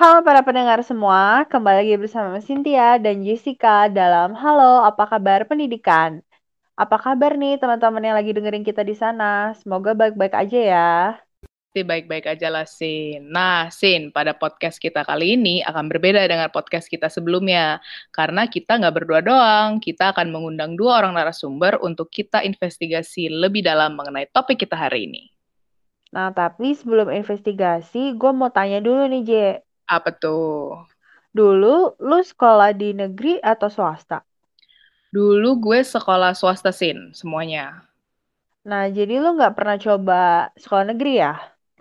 Halo para pendengar semua, kembali lagi bersama Cynthia dan Jessica dalam Halo, apa kabar pendidikan? Apa kabar nih teman-teman yang lagi dengerin kita di sana? Semoga baik-baik aja ya. Pasti baik-baik aja lah, Sin. Nah, Sin, pada podcast kita kali ini akan berbeda dengan podcast kita sebelumnya. Karena kita nggak berdua doang, kita akan mengundang dua orang narasumber untuk kita investigasi lebih dalam mengenai topik kita hari ini. Nah, tapi sebelum investigasi, gue mau tanya dulu nih, Je. Apa tuh? Dulu, lu sekolah di negeri atau swasta? Dulu gue sekolah swasta, Sin, semuanya. Nah, jadi lu nggak pernah coba sekolah negeri ya?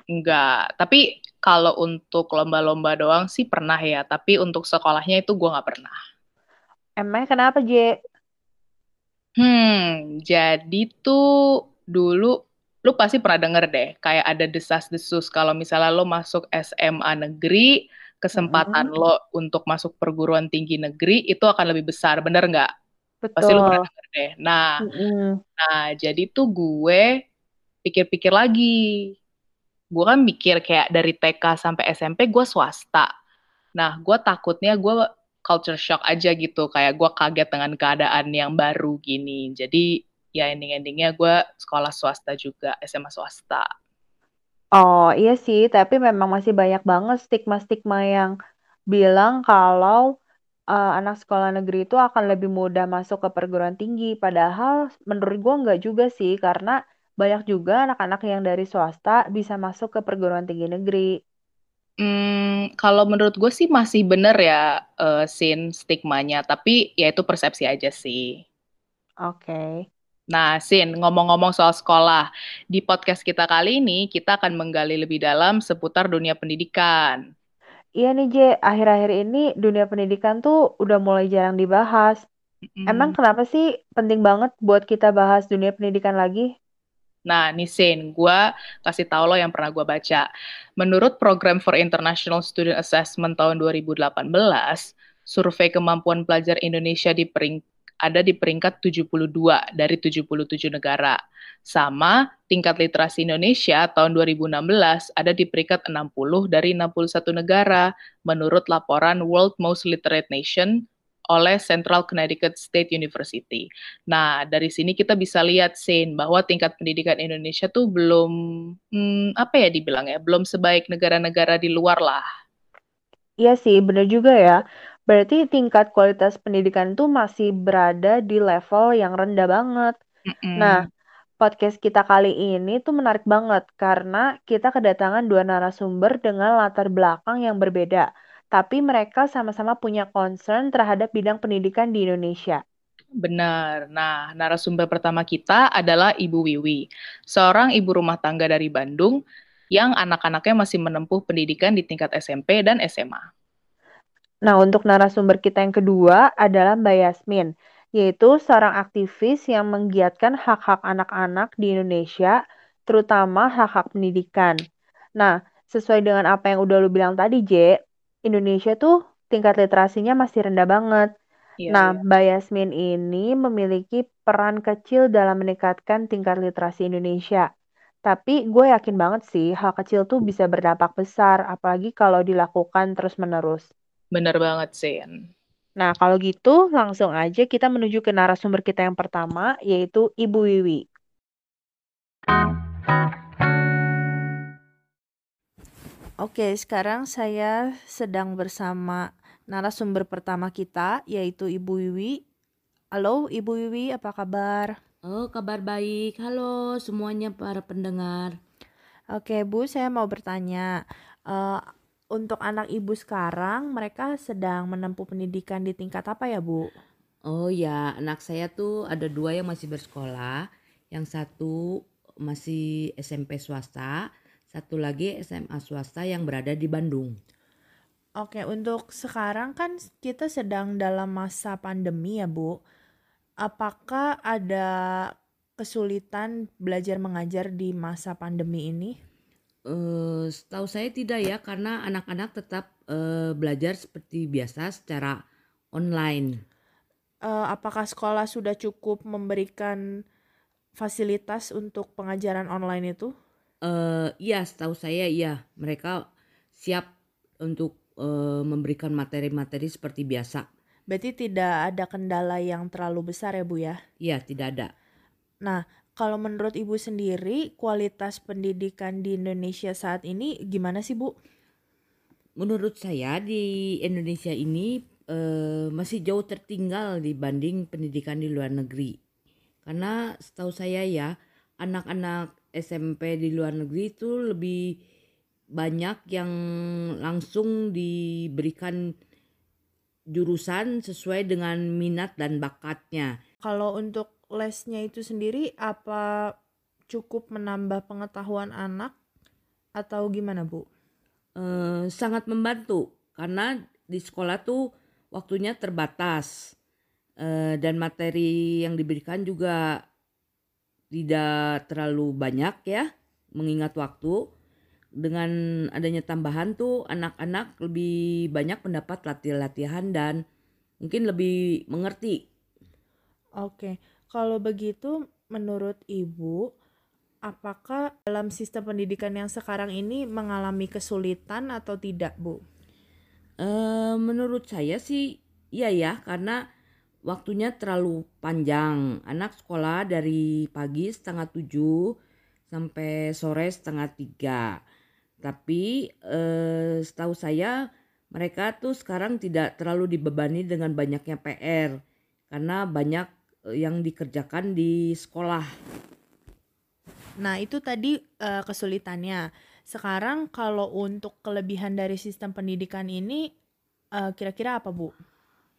Enggak, tapi kalau untuk lomba-lomba doang sih pernah ya, tapi untuk sekolahnya itu gue nggak pernah. Emangnya kenapa, Je? Hmm, jadi tuh dulu lu pasti pernah denger deh, kayak ada desas-desus kalau misalnya lo masuk SMA negeri, kesempatan Mm-mm. lo untuk masuk perguruan tinggi negeri itu akan lebih besar, bener nggak? Pasti lu pernah denger deh. Nah, Mm-mm. nah jadi tuh gue pikir-pikir lagi. Gue kan mikir kayak dari TK sampai SMP gue swasta. Nah, gue takutnya gue culture shock aja gitu. Kayak gue kaget dengan keadaan yang baru gini. Jadi ya ending-endingnya gue sekolah swasta juga, SMA swasta. Oh iya sih, tapi memang masih banyak banget stigma-stigma yang bilang kalau uh, anak sekolah negeri itu akan lebih mudah masuk ke perguruan tinggi. Padahal menurut gua nggak juga sih, karena banyak juga anak-anak yang dari swasta bisa masuk ke perguruan tinggi negeri. Hmm, kalau menurut gue sih masih bener ya, uh, Sin, stigmanya. Tapi ya itu persepsi aja sih. Oke. Nah, Sin, ngomong-ngomong soal sekolah, di podcast kita kali ini kita akan menggali lebih dalam seputar dunia pendidikan. Iya nih, Je, akhir-akhir ini dunia pendidikan tuh udah mulai jarang dibahas. Emang Mm. kenapa sih penting banget buat kita bahas dunia pendidikan lagi? Nah, nih Sin, gue kasih tahu lo yang pernah gue baca. Menurut Program for International Student Assessment tahun 2018, survei kemampuan pelajar Indonesia di pering- ada di peringkat 72 dari 77 negara. Sama tingkat literasi Indonesia tahun 2016 ada di peringkat 60 dari 61 negara menurut laporan World Most Literate Nation oleh Central Connecticut State University. Nah, dari sini kita bisa lihat Sin bahwa tingkat pendidikan Indonesia tuh belum hmm, apa ya dibilang ya, belum sebaik negara-negara di luar lah. Iya sih, bener juga ya. Berarti tingkat kualitas pendidikan tuh masih berada di level yang rendah banget. Nah, Mm-mm. podcast kita kali ini tuh menarik banget karena kita kedatangan dua narasumber dengan latar belakang yang berbeda. Tapi mereka sama-sama punya concern terhadap bidang pendidikan di Indonesia. Benar. Nah, narasumber pertama kita adalah Ibu Wiwi, seorang ibu rumah tangga dari Bandung yang anak-anaknya masih menempuh pendidikan di tingkat SMP dan SMA. Nah, untuk narasumber kita yang kedua adalah Mbak Yasmin, yaitu seorang aktivis yang menggiatkan hak-hak anak-anak di Indonesia, terutama hak-hak pendidikan. Nah, sesuai dengan apa yang udah lu bilang tadi, J, Indonesia tuh tingkat literasinya masih rendah banget. Iya, Nah, iya. Mbak Yasmin ini memiliki peran kecil dalam meningkatkan tingkat literasi Indonesia. Tapi gue yakin banget sih, hal kecil tuh bisa berdampak besar, apalagi kalau dilakukan terus-menerus. Benar banget, Sin. Nah, kalau gitu langsung aja kita menuju ke narasumber kita yang pertama, yaitu Ibu Wiwi. Oke, sekarang saya sedang bersama narasumber pertama kita, yaitu Ibu Wiwi. Halo, Ibu Wiwi, apa kabar? Oh, kabar baik. Halo semuanya para pendengar. Oke, Bu, saya mau bertanya, eh, untuk anak Ibu sekarang, mereka sedang menempuh pendidikan di tingkat apa ya, Bu? Oh ya, anak saya tuh ada dua yang masih bersekolah. Yang satu masih SMP swasta, satu lagi SMA swasta yang berada di Bandung. Oke, untuk sekarang kan kita sedang dalam masa pandemi ya, Bu. Apakah ada kesulitan belajar mengajar di masa pandemi ini? Eh, setahu saya tidak ya, karena anak-anak tetap eh, belajar seperti biasa secara online. Eh, apakah sekolah sudah cukup memberikan fasilitas untuk pengajaran online itu? Eh, iya, setahu saya iya, mereka siap untuk uh, memberikan materi-materi seperti biasa. Berarti tidak ada kendala yang terlalu besar ya Bu ya? Iya, tidak ada. Nah, kalau menurut Ibu sendiri, kualitas pendidikan di Indonesia saat ini gimana sih Bu? Menurut saya di Indonesia ini uh, masih jauh tertinggal dibanding pendidikan di luar negeri. Karena setahu saya ya, anak-anak SMP di luar negeri itu lebih banyak yang langsung diberikan jurusan sesuai dengan minat dan bakatnya. Kalau untuk lesnya itu sendiri apa cukup menambah pengetahuan anak atau gimana Bu? Eh, sangat membantu karena di sekolah tuh waktunya terbatas eh, dan materi yang diberikan juga tidak terlalu banyak ya mengingat waktu dengan adanya tambahan tuh anak-anak lebih banyak mendapat latihan-latihan dan mungkin lebih mengerti. Oke, kalau begitu menurut Ibu, apakah dalam sistem pendidikan yang sekarang ini mengalami kesulitan atau tidak, Bu? E, menurut saya sih iya ya, karena waktunya terlalu panjang. Anak sekolah dari pagi setengah tujuh sampai sore setengah tiga tapi eh, setahu saya mereka tuh sekarang tidak terlalu dibebani dengan banyaknya PR karena banyak yang dikerjakan di sekolah. Nah, itu tadi uh, kesulitannya. Sekarang kalau untuk kelebihan dari sistem pendidikan ini kira kira-kira apa, Bu?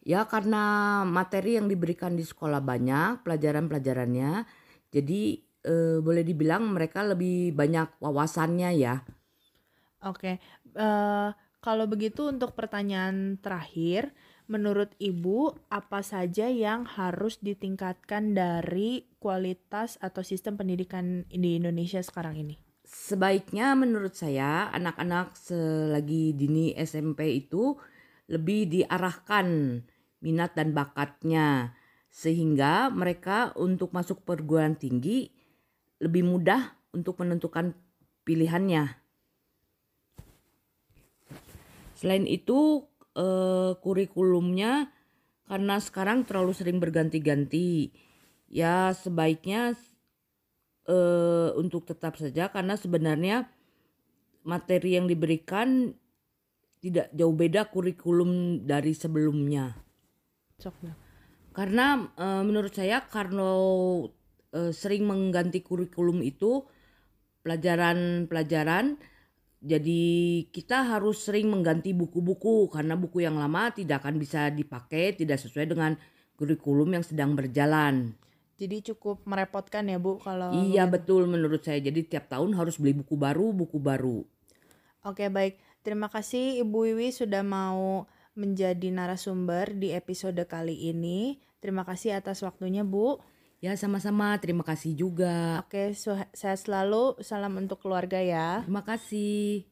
Ya, karena materi yang diberikan di sekolah banyak, pelajaran-pelajarannya. Jadi eh, boleh dibilang mereka lebih banyak wawasannya ya. Oke, uh, kalau begitu untuk pertanyaan terakhir, menurut Ibu apa saja yang harus ditingkatkan dari kualitas atau sistem pendidikan di Indonesia sekarang ini? Sebaiknya menurut saya anak-anak selagi dini SMP itu lebih diarahkan minat dan bakatnya sehingga mereka untuk masuk perguruan tinggi lebih mudah untuk menentukan pilihannya. Selain itu eh, kurikulumnya karena sekarang terlalu sering berganti-ganti. Ya sebaiknya eh, untuk tetap saja karena sebenarnya materi yang diberikan tidak jauh beda kurikulum dari sebelumnya. Karena e, menurut saya karena e, sering mengganti kurikulum itu pelajaran-pelajaran jadi kita harus sering mengganti buku-buku karena buku yang lama tidak akan bisa dipakai, tidak sesuai dengan kurikulum yang sedang berjalan. Jadi cukup merepotkan ya Bu kalau Iya betul menurut saya. Jadi tiap tahun harus beli buku baru, buku baru. Oke baik. Terima kasih Ibu Wiwi sudah mau menjadi narasumber di episode kali ini. Terima kasih atas waktunya Bu. Ya sama-sama, terima kasih juga. Oke, sehat selalu. Salam untuk keluarga ya. Terima kasih.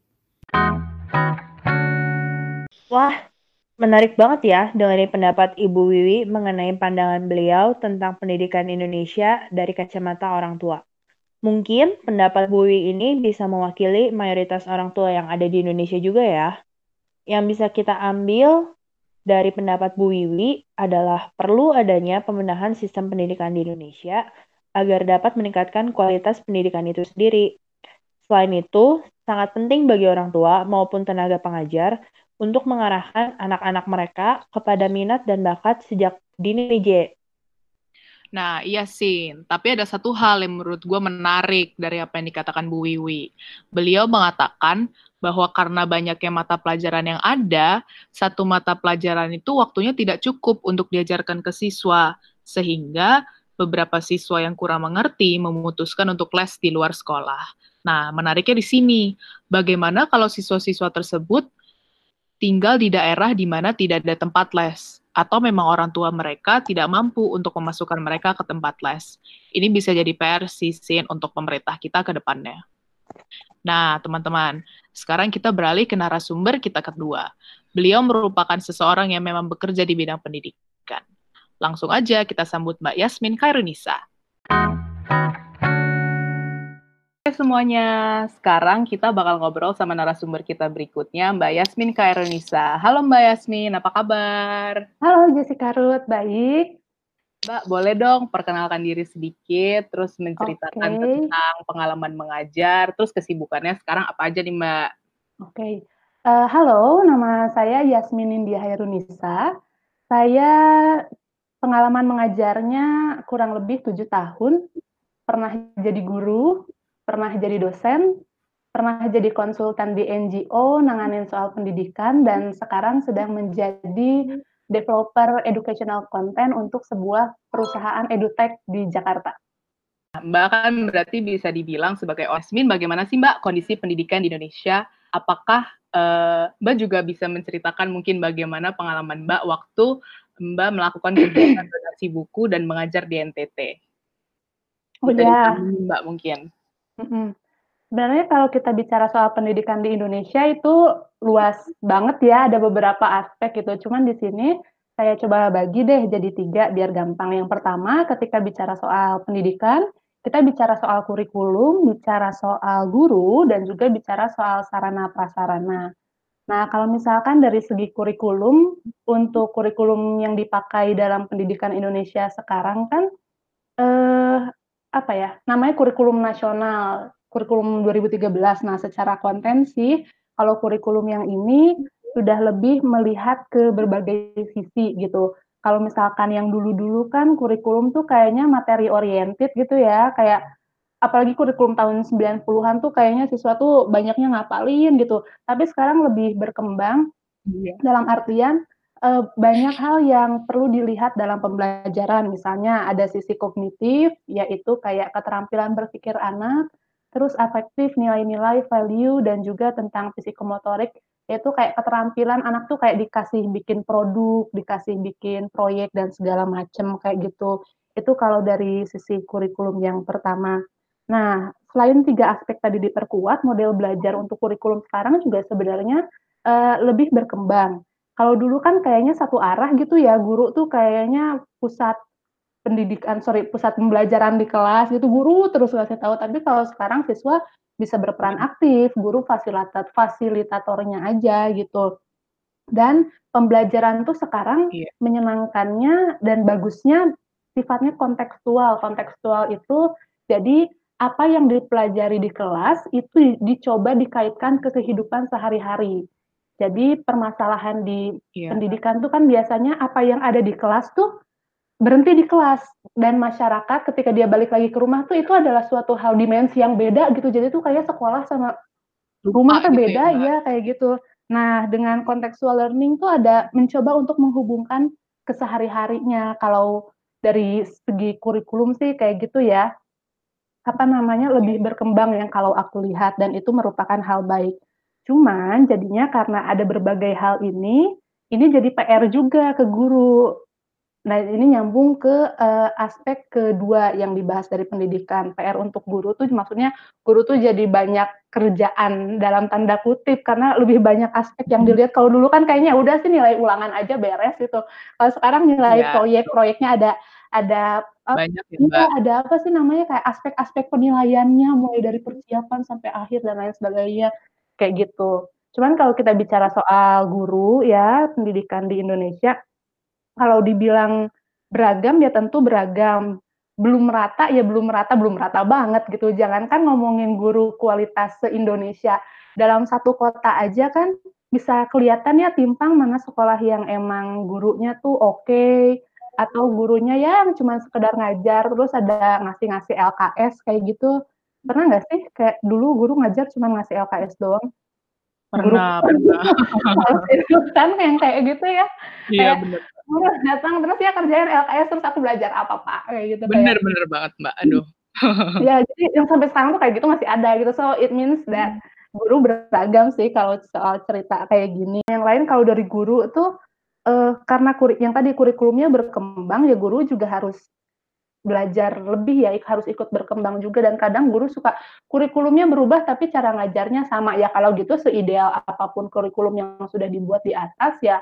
Wah, menarik banget ya dengerin pendapat Ibu Wiwi mengenai pandangan beliau tentang pendidikan Indonesia dari kacamata orang tua. Mungkin pendapat Bu Wiwi ini bisa mewakili mayoritas orang tua yang ada di Indonesia juga ya. Yang bisa kita ambil dari pendapat Bu Wiwi adalah perlu adanya pembenahan sistem pendidikan di Indonesia agar dapat meningkatkan kualitas pendidikan itu sendiri. Selain itu, sangat penting bagi orang tua maupun tenaga pengajar untuk mengarahkan anak-anak mereka kepada minat dan bakat sejak dini J. Nah, iya sih. Tapi ada satu hal yang menurut gue menarik dari apa yang dikatakan Bu Wiwi. Beliau mengatakan bahwa karena banyaknya mata pelajaran yang ada, satu mata pelajaran itu waktunya tidak cukup untuk diajarkan ke siswa, sehingga beberapa siswa yang kurang mengerti memutuskan untuk les di luar sekolah. Nah, menariknya di sini, bagaimana kalau siswa-siswa tersebut tinggal di daerah di mana tidak ada tempat les, atau memang orang tua mereka tidak mampu untuk memasukkan mereka ke tempat les. Ini bisa jadi PR sisin untuk pemerintah kita ke depannya. Nah, teman-teman, sekarang kita beralih ke narasumber kita kedua. Beliau merupakan seseorang yang memang bekerja di bidang pendidikan. Langsung aja kita sambut Mbak Yasmin Kairunisa. semuanya, sekarang kita bakal ngobrol sama narasumber kita berikutnya, Mbak Yasmin Kaironisa. Halo Mbak Yasmin, apa kabar? Halo Jessica Ruth, baik. Mbak, boleh dong perkenalkan diri sedikit, terus menceritakan Oke. tentang pengalaman mengajar, terus kesibukannya sekarang apa aja nih Mbak? Oke. Eh, halo, nama saya Yasmin India Hairunisa. Saya pengalaman mengajarnya kurang lebih tujuh tahun. Pernah jadi guru, pernah jadi dosen, pernah jadi konsultan di NGO, nanganin soal pendidikan, dan sekarang sedang menjadi developer educational content untuk sebuah perusahaan edutech di Jakarta. Mbak kan berarti bisa dibilang sebagai Yasmin, bagaimana sih Mbak kondisi pendidikan di Indonesia? Apakah uh, Mbak juga bisa menceritakan mungkin bagaimana pengalaman Mbak waktu Mbak melakukan kegiatan donasi buku dan mengajar di NTT? Oh ya. Mbak mungkin. Mm-mm. Sebenarnya kalau kita bicara soal pendidikan di Indonesia itu luas banget ya, ada beberapa aspek gitu. Cuman di sini saya coba bagi deh jadi tiga biar gampang. Yang pertama, ketika bicara soal pendidikan, kita bicara soal kurikulum, bicara soal guru, dan juga bicara soal sarana prasarana. Nah, kalau misalkan dari segi kurikulum, untuk kurikulum yang dipakai dalam pendidikan Indonesia sekarang kan eh, apa ya, namanya kurikulum nasional, kurikulum 2013. Nah, secara konten sih, kalau kurikulum yang ini sudah lebih melihat ke berbagai sisi gitu. Kalau misalkan yang dulu-dulu kan kurikulum tuh kayaknya materi oriented gitu ya, kayak apalagi kurikulum tahun 90-an tuh kayaknya siswa tuh banyaknya ngapalin gitu. Tapi sekarang lebih berkembang iya. dalam artian uh, banyak hal yang perlu dilihat dalam pembelajaran. Misalnya ada sisi kognitif, yaitu kayak keterampilan berpikir anak, terus afektif, nilai-nilai, value, dan juga tentang psikomotorik, yaitu kayak keterampilan anak tuh kayak dikasih bikin produk, dikasih bikin proyek, dan segala macem kayak gitu. Itu kalau dari sisi kurikulum yang pertama. Nah, selain tiga aspek tadi diperkuat, model belajar untuk kurikulum sekarang juga sebenarnya uh, lebih berkembang kalau dulu kan kayaknya satu arah gitu ya, guru tuh kayaknya pusat pendidikan, sorry, pusat pembelajaran di kelas gitu, guru terus ngasih tahu. Tapi kalau sekarang siswa bisa berperan aktif, guru fasilitat fasilitatornya aja gitu. Dan pembelajaran tuh sekarang yeah. menyenangkannya dan bagusnya sifatnya kontekstual. Kontekstual itu jadi apa yang dipelajari di kelas itu dicoba dikaitkan ke kehidupan sehari-hari. Jadi permasalahan di yeah. pendidikan tuh kan biasanya apa yang ada di kelas tuh berhenti di kelas dan masyarakat ketika dia balik lagi ke rumah tuh itu adalah suatu hal dimensi yang beda gitu. Jadi tuh kayak sekolah sama rumah tuh gitu beda ya, ya kayak gitu. Nah, dengan contextual learning tuh ada mencoba untuk menghubungkan kesehari-harinya. Kalau dari segi kurikulum sih kayak gitu ya. Apa namanya lebih berkembang yang kalau aku lihat dan itu merupakan hal baik. Cuman jadinya karena ada berbagai hal ini, ini jadi PR juga ke guru. Nah, ini nyambung ke uh, aspek kedua yang dibahas dari pendidikan. PR untuk guru tuh maksudnya guru tuh jadi banyak kerjaan dalam tanda kutip karena lebih banyak aspek yang dilihat. Kalau dulu kan kayaknya udah sih nilai ulangan aja beres gitu. Kalau sekarang nilai ya, proyek-proyeknya ada ada banyak ya, ya, ada apa sih namanya kayak aspek-aspek penilaiannya mulai dari persiapan sampai akhir dan lain sebagainya kayak gitu. Cuman kalau kita bicara soal guru ya, pendidikan di Indonesia, kalau dibilang beragam ya tentu beragam. Belum rata ya belum rata, belum rata banget gitu. Jangankan ngomongin guru kualitas se-Indonesia. Dalam satu kota aja kan bisa kelihatan ya timpang mana sekolah yang emang gurunya tuh oke, okay, atau gurunya yang cuma sekedar ngajar, terus ada ngasih-ngasih LKS kayak gitu Pernah nggak sih kayak dulu guru ngajar cuma ngasih LKS doang? Pernah, guru, pernah. kan yang kayak gitu ya. Iya, bener. Guru datang terus ya kerjain LKS terus aku belajar apa Pak? Kayak gitu. Bener, kayak. bener banget Mbak. Aduh. ya, jadi yang sampai sekarang tuh kayak gitu masih ada gitu. So it means that guru beragam sih kalau soal cerita kayak gini. Yang lain kalau dari guru itu uh, karena kurik yang tadi kurikulumnya berkembang ya guru juga harus belajar lebih ya harus ikut berkembang juga dan kadang guru suka kurikulumnya berubah tapi cara ngajarnya sama ya kalau gitu seideal apa pun kurikulum yang sudah dibuat di atas ya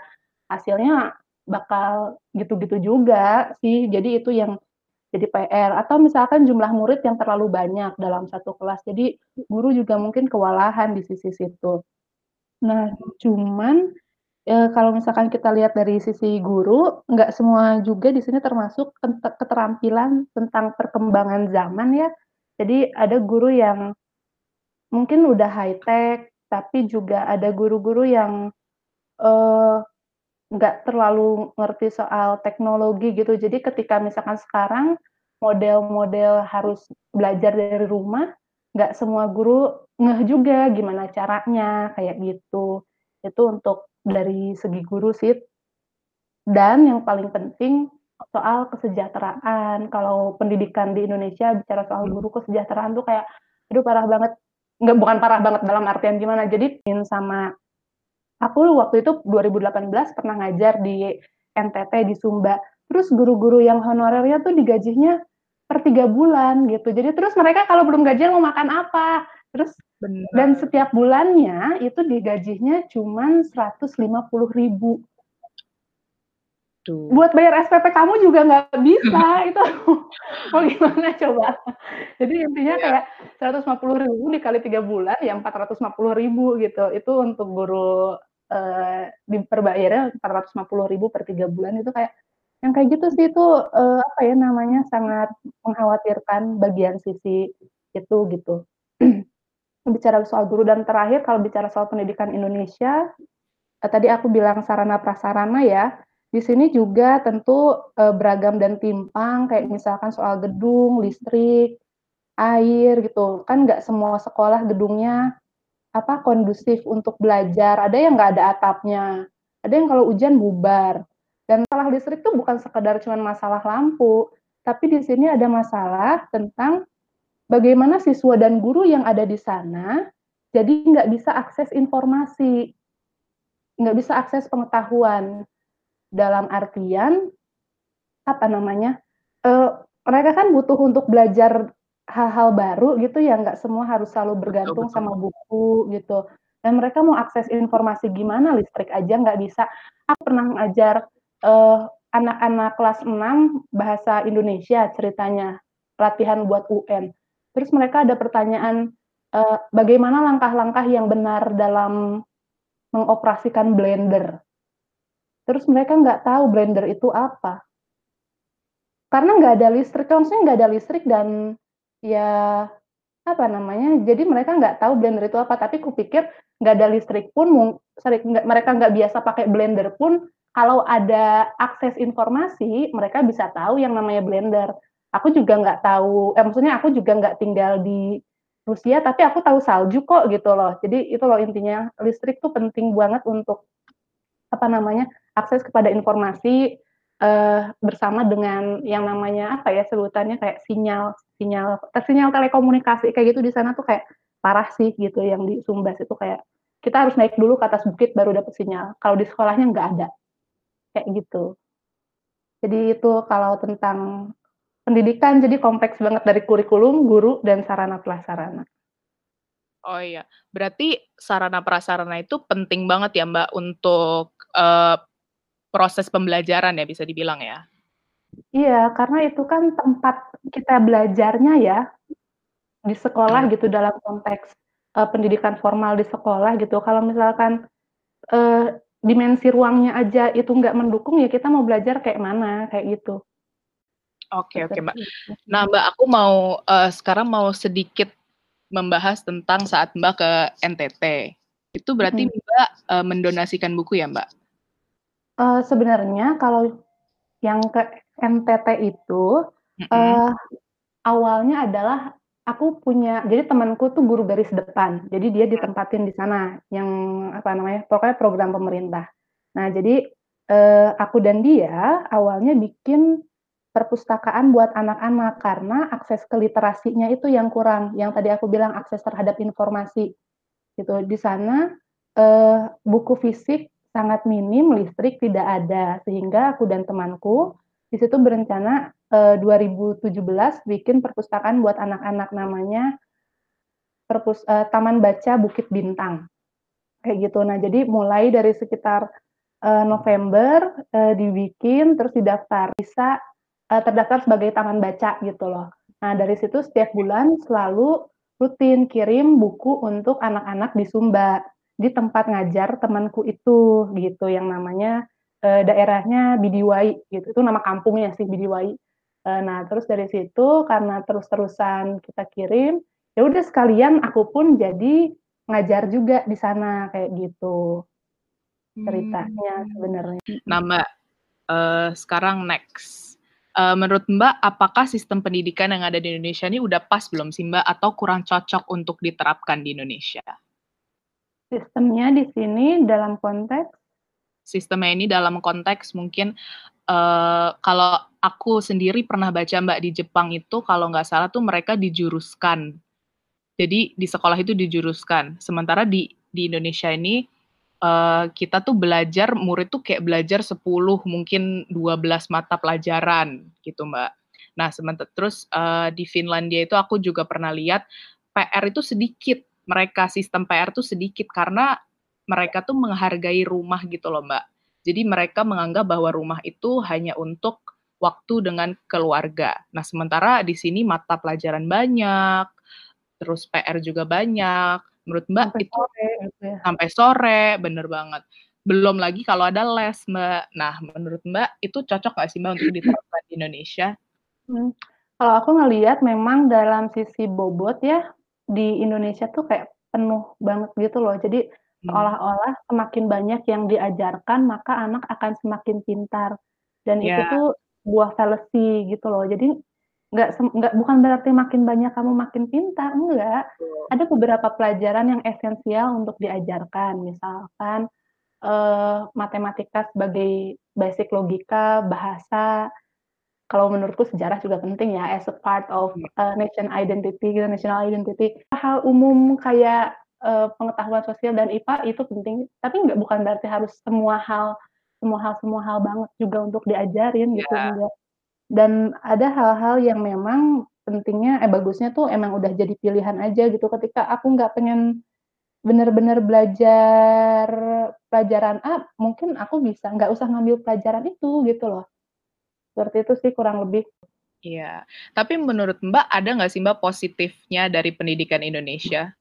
hasilnya bakal gitu-gitu juga sih jadi itu yang jadi PR atau misalkan jumlah murid yang terlalu banyak dalam satu kelas. Jadi guru juga mungkin kewalahan di sisi situ. Nah, cuman e, kalau misalkan kita lihat dari sisi guru, nggak semua juga di sini termasuk keterampilan tentang perkembangan zaman ya. Jadi ada guru yang mungkin udah high tech, tapi juga ada guru-guru yang uh, nggak terlalu ngerti soal teknologi gitu. Jadi ketika misalkan sekarang model-model harus belajar dari rumah, nggak semua guru ngeh juga gimana caranya kayak gitu. Itu untuk dari segi guru sih. Dan yang paling penting soal kesejahteraan. Kalau pendidikan di Indonesia bicara soal hmm. guru kesejahteraan tuh kayak aduh parah banget. Nggak bukan parah banget dalam artian gimana. Jadi sama Aku waktu itu 2018 pernah ngajar di NTT di Sumba. Terus guru-guru yang honorernya tuh digajinya per tiga bulan gitu. Jadi terus mereka kalau belum gajian mau makan apa? Terus Benar. dan setiap bulannya itu digajinya cuma 150 ribu. Tuh. Buat bayar SPP kamu juga nggak bisa itu mau gimana coba? Jadi intinya ya. kayak 150 ribu dikali tiga bulan ya 450 ribu gitu. Itu untuk guru uh, diperbayarnya 450 ribu per tiga bulan itu kayak yang kayak gitu sih itu uh, apa ya namanya sangat mengkhawatirkan bagian sisi itu gitu. bicara soal guru. Dan terakhir kalau bicara soal pendidikan Indonesia uh, tadi aku bilang sarana prasarana ya. Di sini juga tentu uh, beragam dan timpang kayak misalkan soal gedung, listrik, air gitu. Kan nggak semua sekolah gedungnya apa kondusif untuk belajar. Ada yang nggak ada atapnya, ada yang kalau hujan bubar. Dan masalah listrik itu bukan sekedar cuma masalah lampu, tapi di sini ada masalah tentang bagaimana siswa dan guru yang ada di sana jadi nggak bisa akses informasi, nggak bisa akses pengetahuan. Dalam artian apa namanya? Uh, mereka kan butuh untuk belajar hal-hal baru gitu ya, nggak semua harus selalu bergantung betul, sama buku gitu. Dan mereka mau akses informasi gimana, listrik aja nggak bisa. Aku pernah ngajar uh, anak-anak kelas 6 bahasa Indonesia ceritanya, latihan buat UN. Terus mereka ada pertanyaan, uh, bagaimana langkah-langkah yang benar dalam mengoperasikan blender? Terus mereka nggak tahu blender itu apa. Karena nggak ada listrik, maksudnya nggak ada listrik dan ya apa namanya jadi mereka nggak tahu blender itu apa tapi kupikir nggak ada listrik pun sering nggak mereka nggak biasa pakai blender pun kalau ada akses informasi mereka bisa tahu yang namanya blender aku juga nggak tahu eh maksudnya aku juga nggak tinggal di Rusia tapi aku tahu salju kok gitu loh jadi itu loh intinya listrik tuh penting banget untuk apa namanya akses kepada informasi uh, bersama dengan yang namanya apa ya sebutannya kayak sinyal sinyal sinyal telekomunikasi kayak gitu di sana tuh kayak parah sih gitu yang di Sumbas itu kayak kita harus naik dulu ke atas bukit baru dapat sinyal. Kalau di sekolahnya nggak ada kayak gitu. Jadi itu kalau tentang pendidikan jadi kompleks banget dari kurikulum, guru dan sarana prasarana. Oh iya, berarti sarana prasarana itu penting banget ya Mbak untuk uh, proses pembelajaran ya bisa dibilang ya. Iya, karena itu kan tempat kita belajarnya ya, di sekolah gitu dalam konteks, uh, pendidikan formal di sekolah gitu. Kalau misalkan, uh, dimensi ruangnya aja itu nggak mendukung, ya kita mau belajar kayak mana, kayak gitu. Oke oke, Mbak. Nah, Mbak, aku mau, uh, sekarang mau sedikit membahas tentang saat Mbak ke NTT. Itu berarti Mbak, uh, mendonasikan buku ya, Mbak? Uh, sebenarnya kalau yang ke NTT itu, mm-hmm. uh, awalnya adalah aku punya jadi temanku tuh guru garis depan, jadi dia ditempatin di sana yang apa namanya, pokoknya program pemerintah. Nah jadi, uh, aku dan dia awalnya bikin perpustakaan buat anak-anak karena akses ke literasinya itu yang kurang, yang tadi aku bilang akses terhadap informasi, gitu. Di sana, uh, buku fisik sangat minim, listrik tidak ada, sehingga aku dan temanku di situ berencana eh, 2017 bikin perpustakaan buat anak-anak namanya perpus uh, Taman Baca Bukit Bintang. Kayak gitu. Nah, jadi mulai dari sekitar uh, November uh, dibikin terus didaftar. Bisa uh, terdaftar sebagai taman baca gitu loh. Nah, dari situ setiap bulan selalu rutin kirim buku untuk anak-anak di Sumba, di tempat ngajar temanku itu gitu yang namanya uh, daerahnya Bidiwai gitu. Itu nama kampungnya sih Bidiwai. Uh, nah, terus dari situ karena terus-terusan kita kirim, ya udah sekalian aku pun jadi ngajar juga di sana kayak gitu ceritanya hmm. sebenarnya. Nah Mbak, uh, sekarang next. Uh, menurut Mbak, apakah sistem pendidikan yang ada di Indonesia ini udah pas belum sih Mbak atau kurang cocok untuk diterapkan di Indonesia? Sistemnya di sini dalam konteks? Sistemnya ini dalam konteks mungkin uh, kalau aku sendiri pernah baca Mbak di Jepang itu kalau nggak salah tuh mereka dijuruskan. Jadi di sekolah itu dijuruskan. Sementara di di Indonesia ini uh, kita tuh belajar murid tuh kayak belajar 10 mungkin 12 mata pelajaran gitu Mbak. Nah, sementara terus uh, di Finlandia itu aku juga pernah lihat PR itu sedikit. Mereka sistem PR tuh sedikit karena mereka tuh menghargai rumah gitu loh, Mbak. Jadi mereka menganggap bahwa rumah itu hanya untuk waktu dengan keluarga. Nah, sementara di sini mata pelajaran banyak, terus PR juga banyak Menurut Mbak sampai itu sore, gitu ya. sampai sore, bener banget. Belum lagi kalau ada les, Mbak. Nah, menurut Mbak itu cocok nggak sih Mbak untuk diterapkan di Indonesia? Hmm. Kalau aku ngelihat memang dalam sisi bobot ya di Indonesia tuh kayak penuh banget gitu loh. Jadi hmm. seolah-olah semakin banyak yang diajarkan maka anak akan semakin pintar dan yeah. itu ya. tuh buah fallacy gitu loh. Jadi nggak nggak bukan berarti makin banyak kamu makin pintar, enggak. Ada beberapa pelajaran yang esensial untuk diajarkan, misalkan, uh, matematika sebagai basic logika, bahasa. Kalau menurutku sejarah juga penting ya as a part of, uh, nation identity gitu, national identity. Hal umum kayak, uh, pengetahuan sosial dan IPA itu penting, tapi nggak bukan berarti harus semua hal semua hal semua hal banget juga untuk diajarin gitu, yeah. enggak. Dan ada hal-hal yang memang pentingnya eh, bagusnya tuh emang udah jadi pilihan aja gitu ketika aku nggak pengen bener-bener belajar pelajaran A, mungkin aku bisa nggak usah ngambil pelajaran itu gitu loh. Seperti itu sih kurang lebih. Iya, tapi menurut Mbak ada nggak sih Mbak positifnya dari pendidikan Indonesia?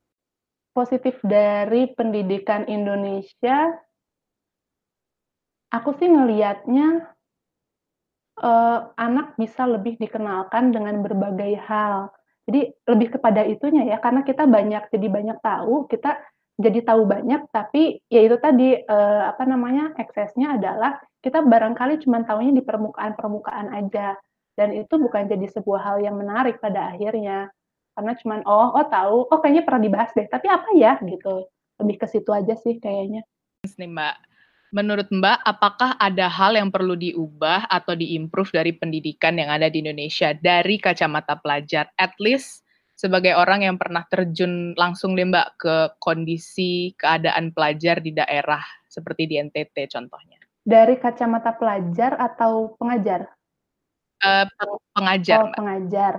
Positif dari pendidikan Indonesia, aku sih ngelihatnya uh, anak bisa lebih dikenalkan dengan berbagai hal. Jadi lebih kepada itunya ya, karena kita banyak jadi banyak tahu, kita jadi tahu banyak, tapi ya itu tadi uh, apa namanya eksesnya adalah kita barangkali cuma tahunya di permukaan-permukaan aja, dan itu bukan jadi sebuah hal yang menarik pada akhirnya, karena cuma oh oh tahu, oh kayaknya pernah dibahas deh, tapi apa ya gitu, lebih ke situ aja sih kayaknya. Nih Mbak, Menurut Mbak, apakah ada hal yang perlu diubah atau diimprove dari pendidikan yang ada di Indonesia dari kacamata pelajar? At least sebagai orang yang pernah terjun langsung deh Mbak ke kondisi keadaan pelajar di daerah seperti di NTT contohnya. Dari kacamata pelajar atau pengajar? Uh, pengajar. Oh, Mbak. pengajar.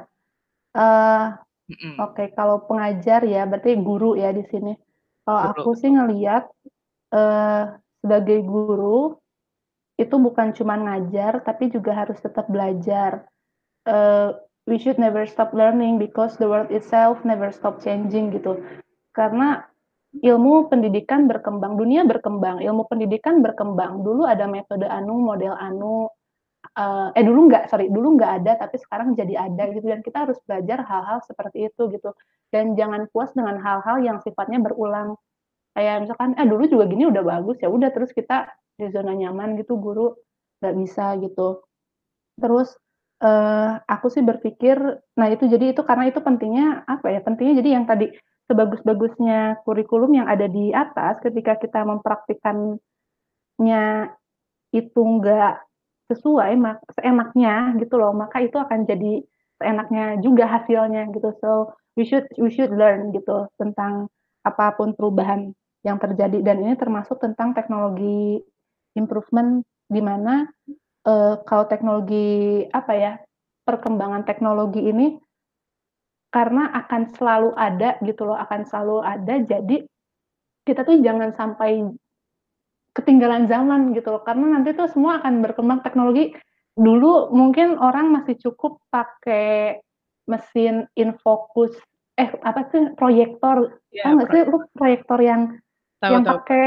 Uh, mm -mm. Oke, okay, kalau pengajar ya berarti guru ya di sini. Kalau aku sih ngelihat uh, sebagai guru itu bukan cuma ngajar tapi juga harus tetap belajar. Uh, we should never stop learning because the world itself never stop changing gitu. Karena ilmu pendidikan berkembang, dunia berkembang, ilmu pendidikan berkembang. Dulu ada metode anu, model anu, uh, eh dulu nggak, sorry, dulu nggak ada, tapi sekarang jadi ada gitu. Dan kita harus belajar hal-hal seperti itu gitu. Dan jangan puas dengan hal-hal yang sifatnya berulang kayak misalkan eh dulu juga gini udah bagus ya udah terus kita di zona nyaman gitu guru nggak bisa gitu. Terus uh, aku sih berpikir nah itu jadi itu karena itu pentingnya apa ya pentingnya jadi yang tadi sebagus-bagusnya kurikulum yang ada di atas ketika kita mempraktikannya itu enggak sesuai mak seenaknya gitu loh maka itu akan jadi seenaknya juga hasilnya gitu. So we should we should learn gitu tentang apa pun perubahan yang terjadi. Dan ini termasuk tentang teknologi improvement di mana uh, kalau teknologi apa ya perkembangan teknologi ini karena akan selalu ada gitu loh akan selalu ada jadi kita tuh jangan sampai ketinggalan zaman gitu loh. Karena nanti tuh semua akan berkembang. Teknologi dulu mungkin orang masih cukup pakai mesin infocus eh apa sih proyektor? Ya, nggak sih lu proyektor yang tahu, yang pakai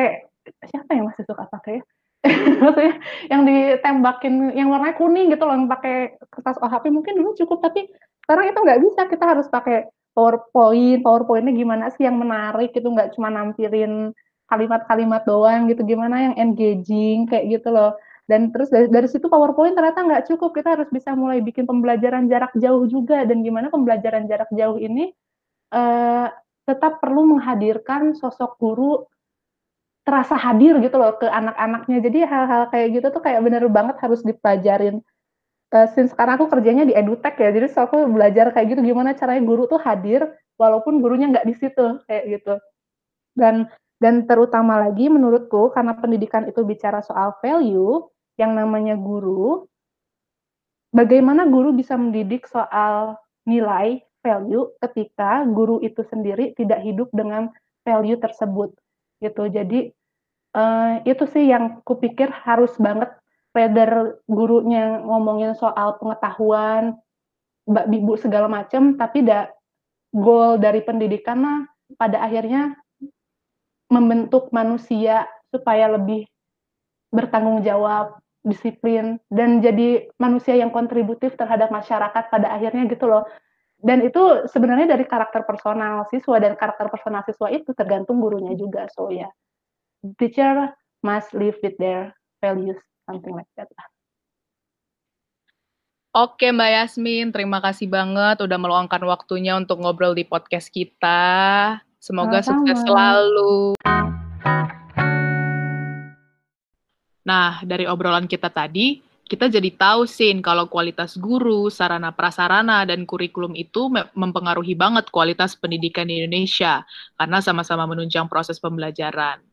siapa yang masih suka pakai maksudnya yang ditembakin yang warnanya kuning gitu loh yang pakai kertas OHP mungkin dulu cukup tapi sekarang itu nggak bisa. Kita harus pakai PowerPoint. PowerPointnya gimana sih yang menarik itu nggak cuma nampilin kalimat-kalimat doang gitu. Gimana yang engaging kayak gitu loh. Dan terus dari, dari situ PowerPoint ternyata nggak cukup. Kita harus bisa mulai bikin pembelajaran jarak jauh juga. Dan gimana pembelajaran jarak jauh ini uh, tetap perlu menghadirkan sosok guru terasa hadir gitu loh ke anak-anaknya. Jadi hal-hal kayak gitu tuh kayak bener banget harus dipelajarin. Uh, since sekarang aku kerjanya di edutech ya, jadi so aku belajar kayak gitu gimana caranya guru tuh hadir walaupun gurunya nggak di situ kayak gitu. Dan dan terutama lagi menurutku karena pendidikan itu bicara soal value, yang namanya guru, bagaimana guru bisa mendidik soal nilai value ketika guru itu sendiri tidak hidup dengan value tersebut gitu. Jadi uh, itu sih yang kupikir harus banget whether gurunya ngomongin soal pengetahuan, mbak ibu segala macam, tapi da, goal dari pendidikan mah pada akhirnya membentuk manusia supaya lebih bertanggung jawab, disiplin, dan jadi manusia yang kontributif terhadap masyarakat pada akhirnya gitu loh. Dan itu sebenarnya dari karakter personal siswa dan karakter personal siswa itu tergantung gurunya juga. So ya, yeah teacher must live with their values, something like that. Oke Mbak Yasmin, terima kasih banget udah meluangkan waktunya untuk ngobrol di podcast kita. Semoga Sama-sama. sukses selalu. Nah, dari obrolan kita tadi, kita jadi tahu Sin kalau kualitas guru, sarana prasarana dan kurikulum itu mempengaruhi banget kualitas pendidikan di Indonesia karena sama-sama menunjang proses pembelajaran.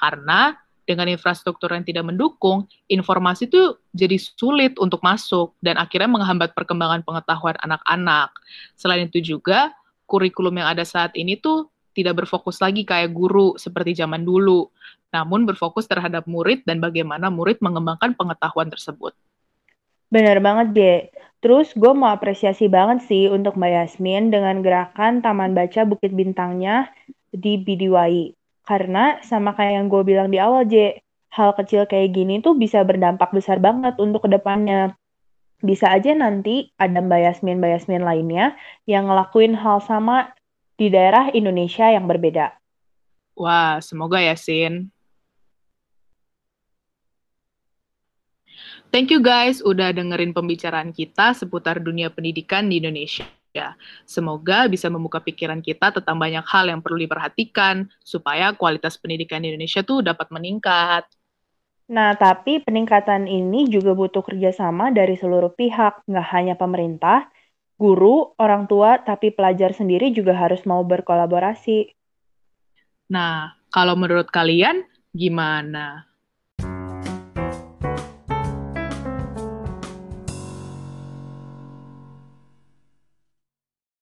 Karena dengan infrastruktur yang tidak mendukung, informasi itu jadi sulit untuk masuk dan akhirnya menghambat perkembangan pengetahuan anak-anak. Selain itu juga, kurikulum yang ada saat ini tuh tidak berfokus lagi kayak guru seperti zaman dulu, namun berfokus terhadap murid dan bagaimana murid mengembangkan pengetahuan tersebut. Benar banget, J. Terus gue mau apresiasi banget sih untuk Mbak Yasmin dengan gerakan Taman Baca Bukit Bintangnya di BDYI. Karena sama kayak yang gue bilang di awal, J, hal kecil kayak gini tuh bisa berdampak besar banget untuk ke depannya. Bisa aja nanti ada Mbak Yasmin-Mbak Yasmin lainnya yang ngelakuin hal sama di daerah Indonesia yang berbeda. Wah, semoga ya, Sin. Thank you guys udah dengerin pembicaraan kita seputar dunia pendidikan di Indonesia. Ya, semoga bisa membuka pikiran kita tentang banyak hal yang perlu diperhatikan supaya kualitas pendidikan di Indonesia tuh dapat meningkat. Nah, tapi peningkatan ini juga butuh kerjasama dari seluruh pihak, nggak hanya pemerintah, guru, orang tua, tapi pelajar sendiri juga harus mau berkolaborasi. Nah, kalau menurut kalian gimana?